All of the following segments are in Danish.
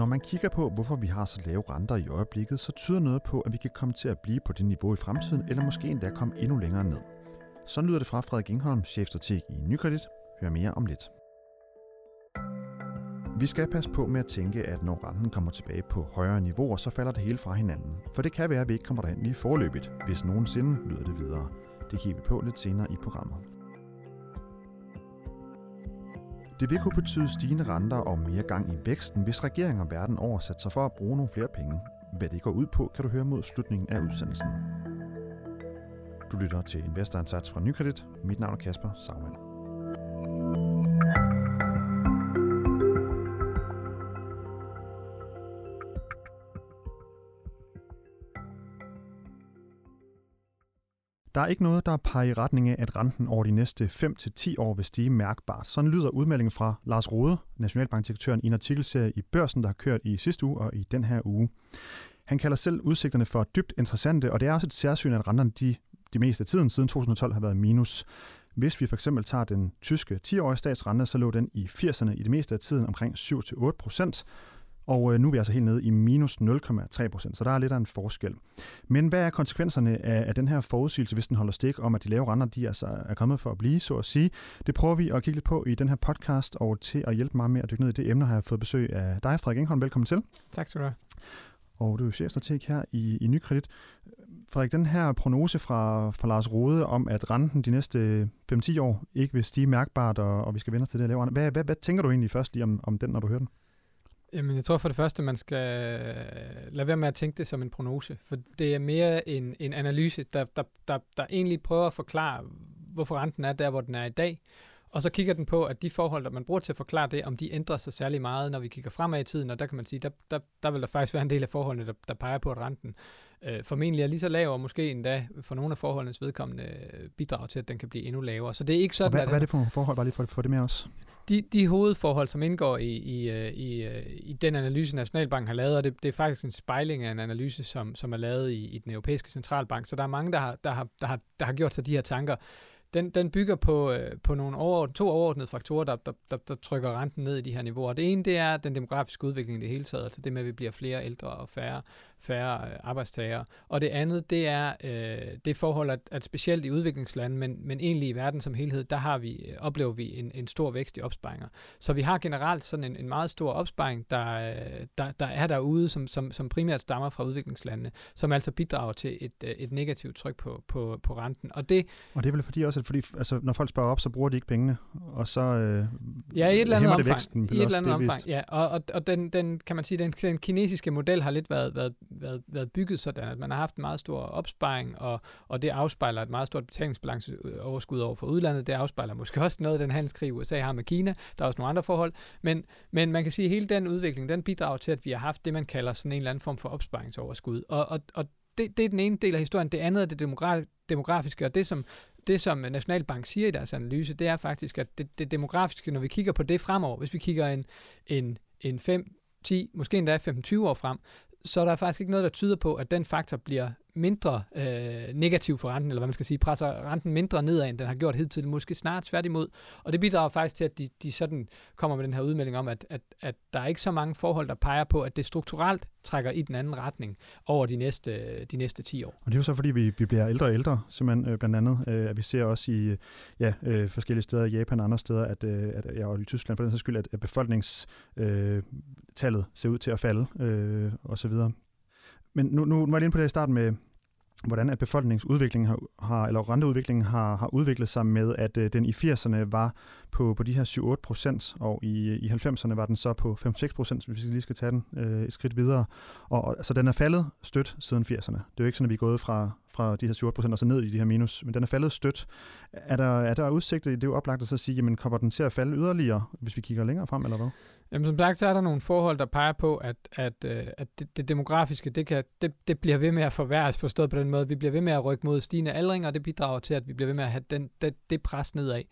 Når man kigger på, hvorfor vi har så lave renter i øjeblikket, så tyder noget på, at vi kan komme til at blive på det niveau i fremtiden, eller måske endda komme endnu længere ned. Så lyder det fra Frederik Ingholm, chefstrateg i Nykredit. Hør mere om lidt. Vi skal passe på med at tænke, at når renten kommer tilbage på højere niveauer, så falder det hele fra hinanden. For det kan være, at vi ikke kommer derhen lige forløbigt, hvis nogensinde lyder det videre. Det kigger vi på lidt senere i programmet. Det vil kunne betyde stigende renter og mere gang i væksten, hvis regeringer verden over satte sig for at bruge nogle flere penge. Hvad det går ud på, kan du høre mod slutningen af udsendelsen. Du lytter til Investor Insights fra Nykredit. Mit navn er Kasper Sagmann. Der er ikke noget, der peger i retning af, at renten over de næste 5-10 år vil stige mærkbart. Sådan lyder udmeldingen fra Lars Rode, nationalbankdirektøren, i en artikelserie i Børsen, der har kørt i sidste uge og i den her uge. Han kalder selv udsigterne for dybt interessante, og det er også et særsyn, at renterne de, de meste af tiden siden 2012 har været minus. Hvis vi for eksempel tager den tyske 10-årige statsrente, så lå den i 80'erne i det meste af tiden omkring 7-8 procent, og øh, nu er vi altså helt nede i minus 0,3 procent, så der er lidt af en forskel. Men hvad er konsekvenserne af, af den her forudsigelse, hvis den holder stik om, at de lave renter de altså er kommet for at blive, så at sige? Det prøver vi at kigge lidt på i den her podcast, og til at hjælpe mig med at dykke ned i det emne, har jeg fået besøg af dig, Frederik Engholm. Velkommen til. Tak skal du have. Og du er chefstrateg her i, i Nykredit. Frederik, den her prognose fra, fra Lars Rode om, at renten de næste 5-10 år ikke vil stige mærkbart, og, og vi skal vende os til det lave rente. Hvad, hvad, hvad tænker du egentlig først lige om, om den, når du hører den? Jamen, jeg tror for det første, man skal lade være med at tænke det som en prognose, for det er mere en, en analyse, der, der, der, der egentlig prøver at forklare, hvorfor renten er der, hvor den er i dag, og så kigger den på, at de forhold, der man bruger til at forklare det, om de ændrer sig særlig meget, når vi kigger fremad i tiden, og der kan man sige, der, der, der vil der faktisk være en del af forholdene, der, der peger på, at renten øh, formentlig er lige så lav, og måske endda for nogle af forholdenes vedkommende øh, bidrager til, at den kan blive endnu lavere. Så det er ikke sådan, og hvad, at... hvad er det for nogle forhold, bare lige for, for det med os? De, de hovedforhold, som indgår i, i, øh, i, øh, i den analyse, Nationalbanken har lavet, og det, det er faktisk en spejling af en analyse, som, som er lavet i, i den europæiske centralbank, så der er mange, der har, der har, der har, der har gjort sig de her tanker den, den bygger på, øh, på nogle over, to overordnede faktorer, der, der, der, der trykker renten ned i de her niveauer. Det ene, det er den demografiske udvikling i det hele taget, altså det med, at vi bliver flere ældre og færre, færre øh, arbejdstagere. Og det andet, det er øh, det forhold, at, at specielt i udviklingslande, men, men egentlig i verden som helhed, der har vi, øh, oplever vi en, en stor vækst i opsparinger. Så vi har generelt sådan en, en meget stor opsparing, der, øh, der, der er derude, som, som, som primært stammer fra udviklingslandene, som altså bidrager til et, et negativt tryk på, på, på renten. Og det, og det er vel fordi også, at fordi, altså, når folk sparer op, så bruger de ikke pengene, og så øh, ja, i et eller andet omfang. væksten. I et eller andet omfang, ja. Og, og, og den, den, kan man sige, den, den kinesiske model har lidt været, været, været, været bygget sådan, at man har haft en meget stor opsparing, og, og det afspejler et meget stort betalingsbalanceoverskud over for udlandet. Det afspejler måske også noget af den handelskrig, USA har med Kina. Der er også nogle andre forhold. Men, men man kan sige, at hele den udvikling, den bidrager til, at vi har haft det, man kalder sådan en eller anden form for opsparingsoverskud. Og, og, og det, det er den ene del af historien. Det andet er det demografiske, og det som det, som Nationalbank siger i deres analyse, det er faktisk, at det, det demografiske, når vi kigger på det fremover, hvis vi kigger en, en, en 5, 10, måske endda 15-20 år frem, så der er faktisk ikke noget, der tyder på, at den faktor bliver mindre øh, negativ for renten, eller hvad man skal sige, presser renten mindre nedad, end den har gjort hidtil, måske snart tværtimod. Og det bidrager faktisk til, at de, de sådan kommer med den her udmelding om, at, at, at der er ikke så mange forhold, der peger på, at det strukturelt trækker i den anden retning over de næste, de næste 10 år. Og det er jo så, fordi vi, vi bliver ældre og ældre, simpelthen øh, blandt andet. Øh, at vi ser også i ja, øh, forskellige steder, i Japan og andre steder, at, øh, at, ja, og i Tyskland for den sags skyld, at, at befolkningstallet øh, ser ud til at falde øh, osv. Men nu, nu var jeg inde på det i starten med, hvordan at befolkningsudviklingen har, har eller renteudviklingen har, har udviklet sig med, at øh, den i 80'erne var på, på de her 7-8 procent, og i, i 90'erne var den så på 5-6 procent, hvis vi lige skal tage den øh, et skridt videre. Og, og, så den er faldet stødt siden 80'erne. Det er jo ikke sådan, at vi er gået fra, fra de her 7 procent og så ned i de her minus, men den er faldet stødt. Er der, er der udsigt, det er jo oplagt at så sige, jamen kommer den til at falde yderligere, hvis vi kigger længere frem, eller hvad? Jamen som sagt, så er der nogle forhold, der peger på, at, at, øh, at det, det demografiske, det, kan, det, det bliver ved med at forværres, forstået på den måde. Vi bliver ved med at rykke mod stigende aldring, og det bidrager til, at vi bliver ved med at have den, det, det pres nedad.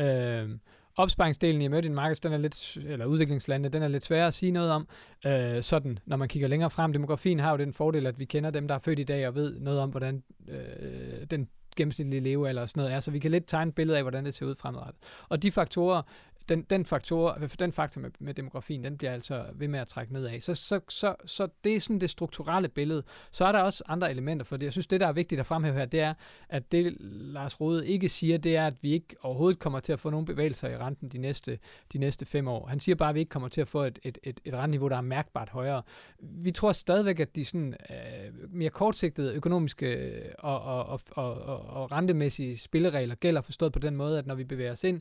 Øh, opsparingsdelen i emerging markets, den er lidt, eller udviklingslandene, den er lidt sværere at sige noget om. Øh, sådan, når man kigger længere frem, demografien har jo den fordel, at vi kender dem, der er født i dag, og ved noget om, hvordan øh, den gennemsnitlige levealder og sådan noget er, så vi kan lidt tegne et billede af, hvordan det ser ud fremadrettet. Og de faktorer, den, den, faktor, den faktor med, med demografien, den bliver altså ved med at trække nedad. Så, så, så, så det er sådan det strukturelle billede. Så er der også andre elementer, for det. jeg synes, det, der er vigtigt at fremhæve her, det er, at det Lars Rode ikke siger, det er, at vi ikke overhovedet kommer til at få nogen bevægelser i renten de næste, de næste fem år. Han siger bare, at vi ikke kommer til at få et, et, et, et renteniveau, der er mærkbart højere. Vi tror stadigvæk, at de sådan, øh, mere kortsigtede økonomiske øh, og, og, og, og, og, og rentemæssige spilleregler gælder forstået på den måde, at når vi bevæger os ind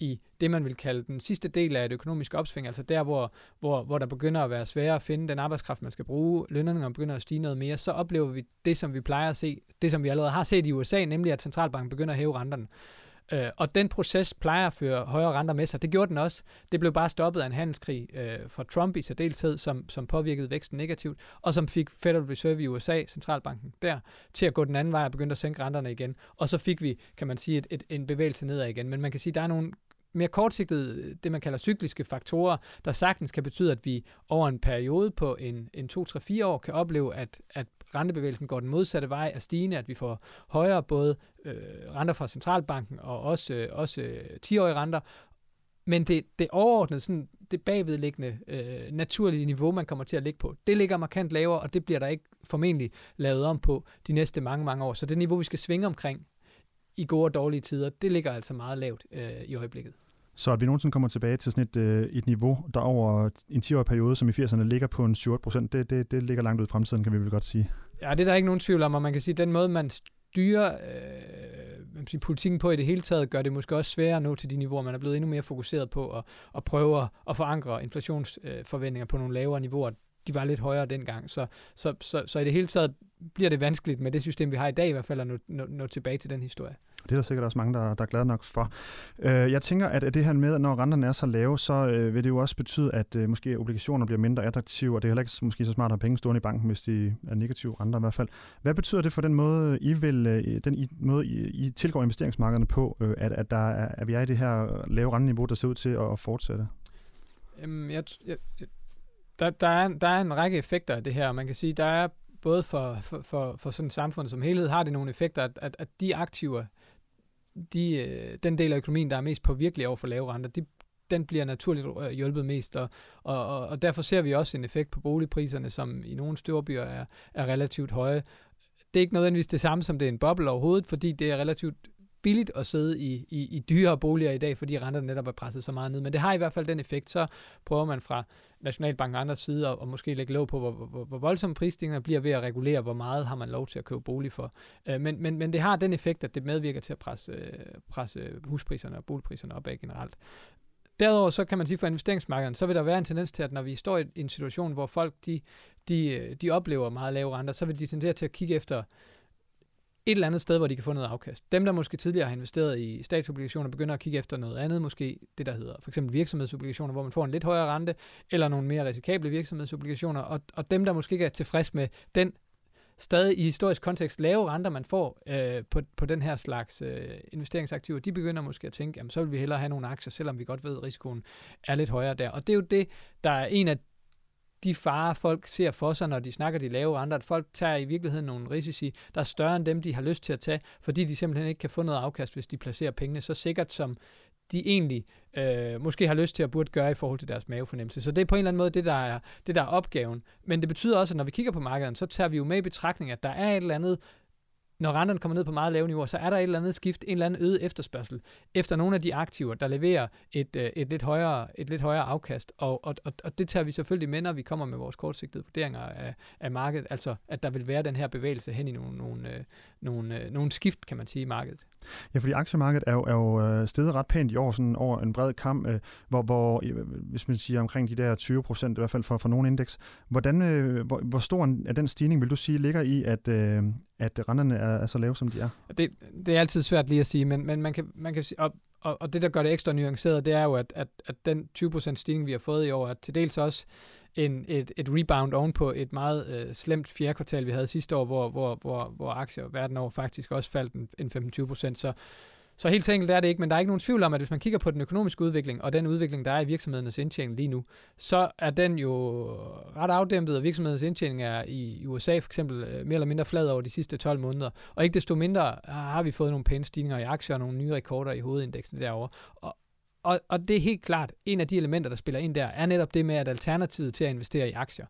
i det, man vil kalde den sidste del af et økonomisk opsving, altså der, hvor, hvor, hvor der begynder at være sværere at finde den arbejdskraft, man skal bruge, lønningerne begynder at stige noget mere, så oplever vi det, som vi plejer at se, det som vi allerede har set i USA, nemlig at centralbanken begynder at hæve renterne. Øh, og den proces plejer at føre højere renter med sig. Det gjorde den også. Det blev bare stoppet af en handelskrig øh, fra Trump i særdeleshed, som, som påvirkede væksten negativt, og som fik Federal Reserve i USA, centralbanken der, til at gå den anden vej og begynde at sænke renterne igen. Og så fik vi, kan man sige, et, et, en bevægelse nedad igen. Men man kan sige, at der er nogle mere kortsigtede, det man kalder cykliske faktorer, der sagtens kan betyde, at vi over en periode på en, en 2-3-4 år kan opleve, at, at rentebevægelsen går den modsatte vej af stigende, at vi får højere både øh, renter fra centralbanken og også, øh, også øh, 10-årige renter. Men det, det overordnede, sådan, det bagvedliggende øh, naturlige niveau, man kommer til at ligge på, det ligger markant lavere, og det bliver der ikke formentlig lavet om på de næste mange, mange år. Så det niveau, vi skal svinge omkring i gode og dårlige tider, det ligger altså meget lavt øh, i øjeblikket. Så at vi nogensinde kommer tilbage til sådan et, øh, et niveau, der over en 10-årig periode, som i 80'erne ligger på en 7 procent, det, det, det ligger langt ud i fremtiden, kan vi vel godt sige. Ja, det er der ikke nogen tvivl om, og man kan sige, at den måde, man styrer øh, man siger, politikken på i det hele taget, gør det måske også sværere at nå til de niveauer. Man er blevet endnu mere fokuseret på at, at prøve at forankre inflationsforventninger på nogle lavere niveauer. De var lidt højere dengang, så, så, så, så i det hele taget bliver det vanskeligt med det system, vi har i dag i hvert fald, at nå, nå, nå tilbage til den historie. Det er der sikkert også mange, der, der er glade nok for. Øh, jeg tænker, at det her med, at når renterne er så lave, så øh, vil det jo også betyde, at øh, måske obligationer bliver mindre attraktive, og det er heller ikke måske så smart at have penge stående i banken, hvis de er negative renter i hvert fald. Hvad betyder det for den måde, I vil, øh, den I, måde, I, I tilgår investeringsmarkederne på, øh, at, at, der er, at vi er i det her lave renteniveau, der ser ud til at fortsætte? Øhm, Jamen, jeg, jeg, der, der, er, der er en række effekter af det her. Man kan sige, der er både for, for, for, for sådan et samfund som helhed, har det nogle effekter, at, at, at de aktiver, de, øh, den del af økonomien, der er mest påvirkelig over for lave renter, de, den bliver naturligt øh, hjulpet mest, og, og, og derfor ser vi også en effekt på boligpriserne, som i nogle storbyer er, er relativt høje. Det er ikke nødvendigvis det samme, som det er en boble overhovedet, fordi det er relativt billigt at sidde i, i, i dyre boliger i dag, fordi renterne netop er presset så meget ned. Men det har i hvert fald den effekt, så prøver man fra Nationalbanken og andre sider at måske lægge lov på, hvor, hvor, hvor voldsomme prisstigninger bliver ved at regulere, hvor meget har man lov til at købe bolig for. Øh, men, men, men det har den effekt, at det medvirker til at presse, presse huspriserne og boligpriserne opad generelt. Derudover så kan man sige for investeringsmarkedet, så vil der være en tendens til, at når vi står i en situation, hvor folk de, de, øh, de oplever meget lave renter, så vil de tendere til at kigge efter et eller andet sted, hvor de kan få noget afkast. Dem, der måske tidligere har investeret i statsobligationer, begynder at kigge efter noget andet, måske det, der hedder for eksempel virksomhedsobligationer, hvor man får en lidt højere rente, eller nogle mere risikable virksomhedsobligationer, og, og dem, der måske ikke er tilfreds med den stadig i historisk kontekst lave renter, man får øh, på, på den her slags øh, investeringsaktiver, de begynder måske at tænke, jamen så vil vi hellere have nogle aktier, selvom vi godt ved, at risikoen er lidt højere der. Og det er jo det, der er en af de farer, folk ser for sig, når de snakker de lave renter, at folk tager i virkeligheden nogle risici, der er større end dem, de har lyst til at tage, fordi de simpelthen ikke kan få noget afkast, hvis de placerer pengene så sikkert, som de egentlig øh, måske har lyst til at burde gøre i forhold til deres mavefornemmelse. Så det er på en eller anden måde det, der er, det, der er opgaven. Men det betyder også, at når vi kigger på markedet, så tager vi jo med i betragtning, at der er et eller andet når renterne kommer ned på meget lave niveauer, så er der et eller andet skift, en eller anden øget efterspørgsel efter nogle af de aktiver, der leverer et, øh, et, lidt, højere, et lidt højere afkast. Og, og, og, og det tager vi selvfølgelig med, når vi kommer med vores kortsigtede vurderinger af, af markedet, altså at der vil være den her bevægelse hen i nogle, nogle, øh, nogle, øh, nogle skift, kan man sige, i markedet. Ja, fordi aktiemarkedet er jo, er jo øh, steget ret pænt i år, sådan over en bred kamp, øh, hvor, hvor øh, hvis man siger omkring de der 20 procent, i hvert fald for, for nogle indeks, hvordan, hvor, hvor stor er den stigning, vil du sige, ligger i, at, at renterne er, er så lave, som de er? Det, det er altid svært lige at sige, men, men man kan, man kan sige, og, og, og det, der gør det ekstra nuanceret, det er jo, at, at, at den 20% stigning, vi har fået i år, er til dels også en, et, et rebound ovenpå et meget øh, slemt fjerde kvartal, vi havde sidste år, hvor, hvor, hvor, hvor aktier verden over faktisk også faldt en, en 15-20%. Så, så helt enkelt er det ikke, men der er ikke nogen tvivl om, at hvis man kigger på den økonomiske udvikling, og den udvikling, der er i virksomhedernes indtjening lige nu, så er den jo ret afdæmpet, og virksomhedernes indtjening er i USA for eksempel øh, mere eller mindre flad over de sidste 12 måneder. Og ikke desto mindre ah, har vi fået nogle pæne stigninger i aktier og nogle nye rekorder i hovedindeksen derovre. Og, og, og det er helt klart, en af de elementer, der spiller ind der, er netop det med, at alternativet til at investere i aktier,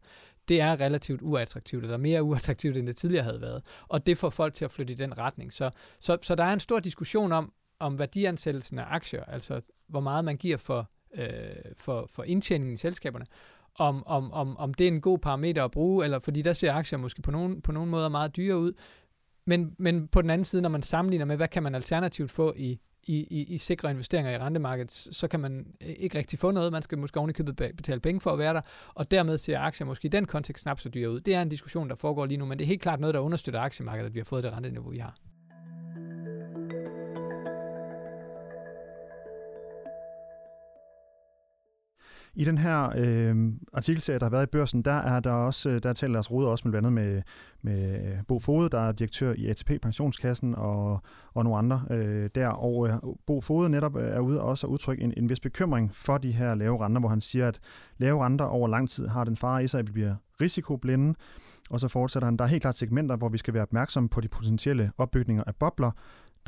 det er relativt uattraktivt, eller mere uattraktivt, end det tidligere havde været. Og det får folk til at flytte i den retning. Så, så, så der er en stor diskussion om, om værdiansættelsen af aktier, altså hvor meget man giver for, øh, for, for indtjeningen i selskaberne, om, om, om, om det er en god parameter at bruge, eller fordi der ser aktier måske på nogen, på nogen måder meget dyre ud. Men, men på den anden side, når man sammenligner med, hvad kan man alternativt få i, i, i, i sikre investeringer i rentemarkedet, så kan man øh, ikke rigtig få noget. Man skal måske ovenikøbet betale penge for at være der, og dermed ser aktier måske i den kontekst knap så dyre ud. Det er en diskussion, der foregår lige nu, men det er helt klart noget, der understøtter aktiemarkedet, at vi har fået det renteniveau, vi har. I den her øh, artikelserie, der har været i børsen, der er der også, øh, der taler Lars Rode også med blandt andet med, med Bo Fode, der er direktør i ATP Pensionskassen og, og nogle andre øh, der. Og øh, Bo Fode netop øh, er ude også at udtrykke en, en vis bekymring for de her lave renter, hvor han siger, at lave renter over lang tid har den fare i sig, at vi bliver risikoblinde. Og så fortsætter han, der er helt klart segmenter, hvor vi skal være opmærksomme på de potentielle opbygninger af bobler,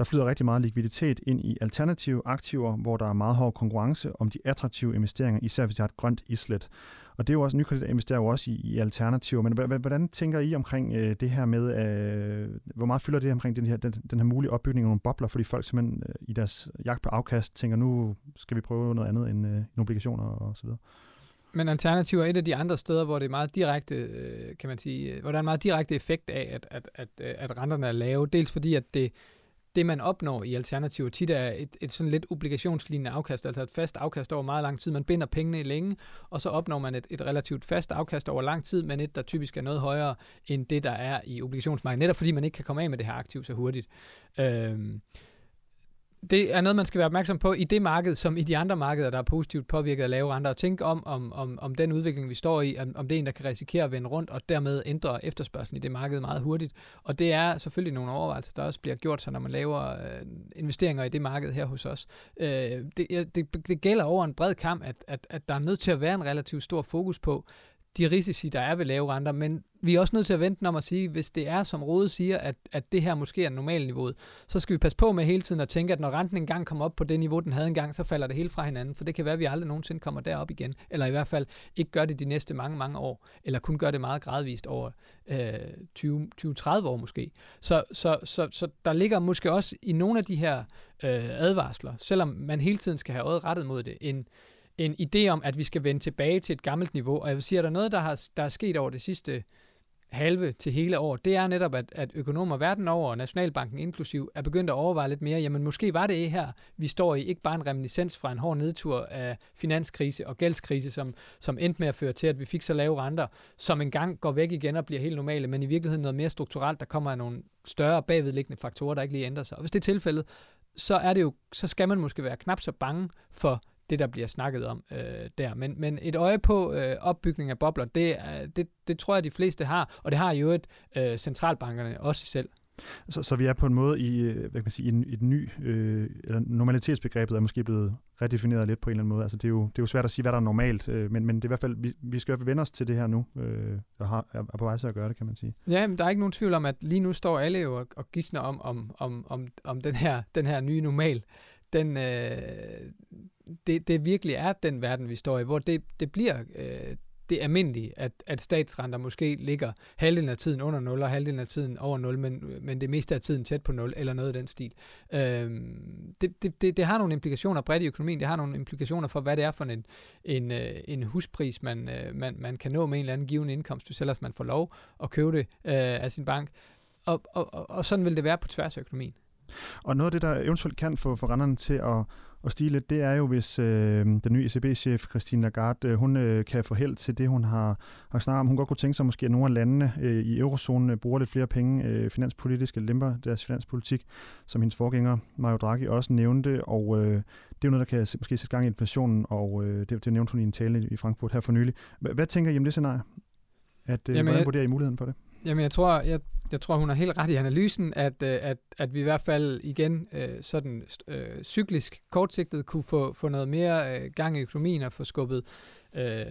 der flyder rigtig meget likviditet ind i alternative aktiver, hvor der er meget hård konkurrence om de attraktive investeringer, især hvis de har et grønt islet. Og det er jo også, nykredit investerer jo også i, i alternativer, men hvordan tænker I omkring øh, det her med, øh, hvor meget fylder det omkring den her, den, den her mulige opbygning af nogle bobler, fordi folk simpelthen øh, i deres jagt på afkast tænker, nu skal vi prøve noget andet end, øh, obligationer og så videre? Men alternativer er et af de andre steder, hvor det er meget direkte, øh, kan man sige, øh, hvor der er en meget direkte effekt af, at, at, at, øh, at renterne er lave. Dels fordi, at det, det, man opnår i alternativer, tit er et, et sådan lidt obligationslignende afkast, altså et fast afkast over meget lang tid. Man binder pengene i længe, og så opnår man et, et relativt fast afkast over lang tid, men et, der typisk er noget højere end det, der er i obligationsmarkedet, netop fordi man ikke kan komme af med det her aktiv så hurtigt. Øhm, det er noget, man skal være opmærksom på i det marked, som i de andre markeder, der er positivt påvirket af lave renter, og tænke om, om, om, om den udvikling, vi står i, om, om det er en, der kan risikere at vende rundt, og dermed ændre efterspørgselen i det marked meget hurtigt. Og det er selvfølgelig nogle overvejelser, der også bliver gjort sig, når man laver øh, investeringer i det marked her hos os. Øh, det, det, det gælder over en bred kamp, at, at, at der er nødt til at være en relativt stor fokus på, de risici, der er ved lave renter, men vi er også nødt til at vente om at sige, hvis det er, som Rode siger, at, at det her måske er normalniveauet, så skal vi passe på med hele tiden at tænke, at når renten engang kommer op på det niveau, den havde engang, så falder det hele fra hinanden, for det kan være, at vi aldrig nogensinde kommer derop igen, eller i hvert fald ikke gør det de næste mange, mange år, eller kun gør det meget gradvist over øh, 20-30 år måske. Så, så, så, så der ligger måske også i nogle af de her øh, advarsler, selvom man hele tiden skal have øjet rettet mod det, en, en idé om, at vi skal vende tilbage til et gammelt niveau. Og jeg vil sige, at der er noget, der, har, der er sket over det sidste halve til hele år, det er netop, at, at økonomer verden over, og Nationalbanken inklusiv, er begyndt at overveje lidt mere, jamen måske var det her, vi står i, ikke bare en reminiscens fra en hård nedtur af finanskrise og gældskrise, som, som endte med at føre til, at vi fik så lave renter, som engang går væk igen og bliver helt normale, men i virkeligheden noget mere strukturelt, der kommer af nogle større bagvedliggende faktorer, der ikke lige ændrer sig. Og hvis det er tilfældet, så er det jo, så skal man måske være knap så bange for det, der bliver snakket om øh, der. Men, men et øje på øh, opbygning af bobler, det, det, det tror jeg, de fleste har, og det har jo et øh, centralbankerne også selv. Så, så vi er på en måde i, øh, hvad kan man sige, i, et ny, øh, eller normalitetsbegrebet er måske blevet redefineret lidt på en eller anden måde. Altså det er jo, det er jo svært at sige, hvad der er normalt, øh, men, men det er i hvert fald, vi, vi skal vende os til det her nu, øh, og har, er på vej til at gøre det, kan man sige. Ja, men der er ikke nogen tvivl om, at lige nu står alle jo og, og gisner om, om, om, om, om den, her, den her nye normal den, øh, det, det virkelig er den verden, vi står i, hvor det, det bliver øh, det almindelige, at, at statsrenter måske ligger halvdelen af tiden under 0, og halvdelen af tiden over 0, men, men det meste af tiden tæt på 0, eller noget i den stil. Øh, det, det, det, det har nogle implikationer bredt i økonomien, det har nogle implikationer for, hvad det er for en, en, øh, en huspris, man, øh, man, man kan nå med en eller anden given indkomst, selvom man får lov at købe det øh, af sin bank. Og, og, og, og sådan vil det være på tværs af økonomien. Og noget af det, der eventuelt kan få, få renterne til at, at stige lidt, det er jo, hvis øh, den nye ECB-chef, Christine Lagarde, øh, hun øh, kan få held til det, hun har, har snakket om. Hun godt kunne tænke sig måske, at nogle af landene øh, i eurozonen øh, bruger lidt flere penge øh, finanspolitisk, eller lemper deres finanspolitik, som hendes forgænger, Mario Draghi, også nævnte. Og øh, det er jo noget, der kan måske sætte gang i inflationen, og øh, det, det nævnte hun i en tale i Frankfurt her for nylig. Hvad, hvad tænker I om det scenarie? At, øh, Jamen, hvordan vurderer I muligheden for det? Jamen, jeg tror, jeg, jeg tror, hun har helt ret i analysen, at, øh, at, at vi i hvert fald igen øh, sådan øh, cyklisk kortsigtet kunne få, få noget mere øh, gang i økonomien og få skubbet øh, øh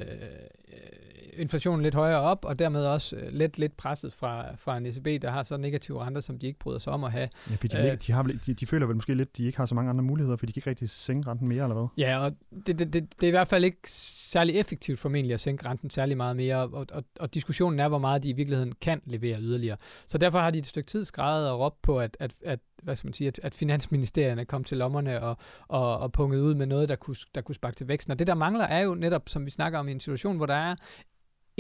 inflationen lidt højere op, og dermed også øh, lidt, lidt presset fra, fra en ECB, der har så negative renter, som de ikke bryder sig om at have. Ja, fordi de, øh, de, har, de, de føler vel måske lidt, de ikke har så mange andre muligheder, fordi de kan ikke rigtig sænke renten mere, eller hvad? Ja, og det, det, det, det er i hvert fald ikke særlig effektivt formentlig at sænke renten særlig meget mere, og, og, og diskussionen er, hvor meget de i virkeligheden kan levere yderligere. Så derfor har de et stykke tid skrevet og råbt på, at, at, at hvad skal man sige, at, at finansministerierne kom til lommerne og, og, og punget ud med noget, der kunne, der kunne sparke til væksten. Og det, der mangler, er jo netop, som vi snakker om i en situation, hvor der er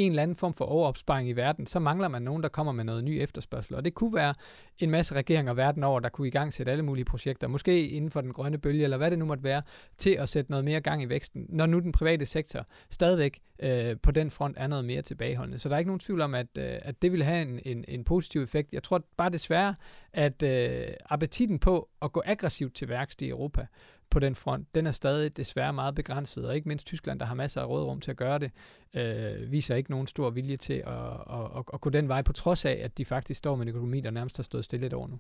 en eller anden form for overopsparing i verden, så mangler man nogen, der kommer med noget ny efterspørgsel. Og det kunne være en masse regeringer verden over, der kunne i gang sætte alle mulige projekter, måske inden for den grønne bølge, eller hvad det nu måtte være, til at sætte noget mere gang i væksten, når nu den private sektor stadigvæk øh, på den front er noget mere tilbageholdende. Så der er ikke nogen tvivl om, at, øh, at det vil have en, en, en positiv effekt. Jeg tror bare desværre, at øh, appetitten på at gå aggressivt til værks i Europa på den front, den er stadig desværre meget begrænset, og ikke mindst Tyskland, der har masser af rådrum til at gøre det, øh, viser ikke nogen stor vilje til at, at, at, at gå den vej, på trods af, at de faktisk står med en økonomi, der nærmest har stået stille et år nu.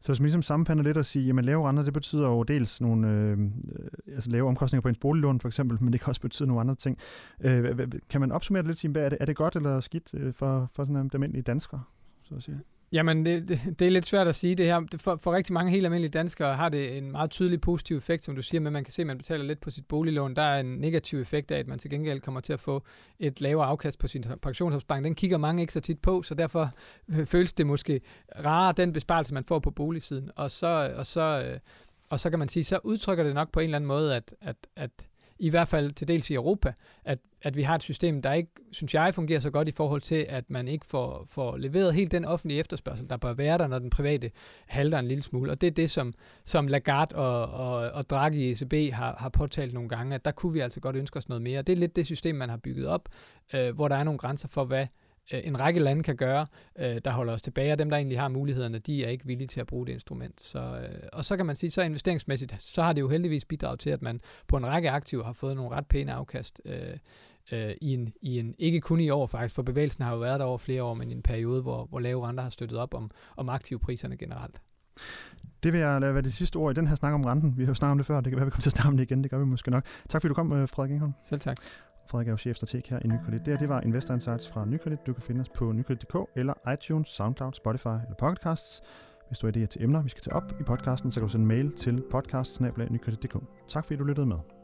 Så hvis man ligesom sammenfatter lidt og siger, at lave renter, det betyder jo dels nogle øh, øh, altså lave omkostninger på ens boliglån for eksempel, men det kan også betyde nogle andre ting. Øh, kan man opsummere det lidt, sige, er det, er det godt eller skidt øh, for, for sådan en almindelige danskere? Så at sige? Jamen, det, det, det er lidt svært at sige det her. For, for rigtig mange helt almindelige danskere har det en meget tydelig positiv effekt, som du siger, men man kan se, at man betaler lidt på sit boliglån. Der er en negativ effekt af, at man til gengæld kommer til at få et lavere afkast på sin pensionsopsparing. Den kigger mange ikke så tit på, så derfor øh, føles det måske rarere, den besparelse, man får på boligsiden. Og så, og så, øh, og så kan man sige, så udtrykker det nok på en eller anden måde, at, at, at i hvert fald til dels i Europa, at, at vi har et system, der ikke, synes jeg, fungerer så godt i forhold til, at man ikke får, får leveret helt den offentlige efterspørgsel, der bør være der, når den private halter en lille smule. Og det er det, som, som Lagarde og, og, og Draghi i ECB har, har påtalt nogle gange, at der kunne vi altså godt ønske os noget mere. Det er lidt det system, man har bygget op, øh, hvor der er nogle grænser for, hvad, Øh, en række lande kan gøre, øh, der holder os tilbage, og dem, der egentlig har mulighederne, de er ikke villige til at bruge det instrument. Så, øh, og så kan man sige, så investeringsmæssigt, så har det jo heldigvis bidraget til, at man på en række aktiver har fået nogle ret pæne afkast øh, øh, i, en, i en, ikke kun i år faktisk, for bevægelsen har jo været der over flere år, men i en periode, hvor, hvor lave renter har støttet op om, om aktivpriserne generelt. Det vil jeg lade være det sidste ord i den her snak om renten. Vi har jo snakket om det før, det kan være, vi kommer til at snakke om det igen, det gør vi måske nok. Tak fordi du kom, Frederik Ingholm. Selv tak. Frederik er jo chefstrateg her i Nykredit. Det her, det var Investor Insights fra Nykredit. Du kan finde os på nykredit.dk eller iTunes, SoundCloud, Spotify eller Podcasts. Hvis du har idéer til emner, vi skal tage op i podcasten, så kan du sende mail til podcast Tak fordi du lyttede med.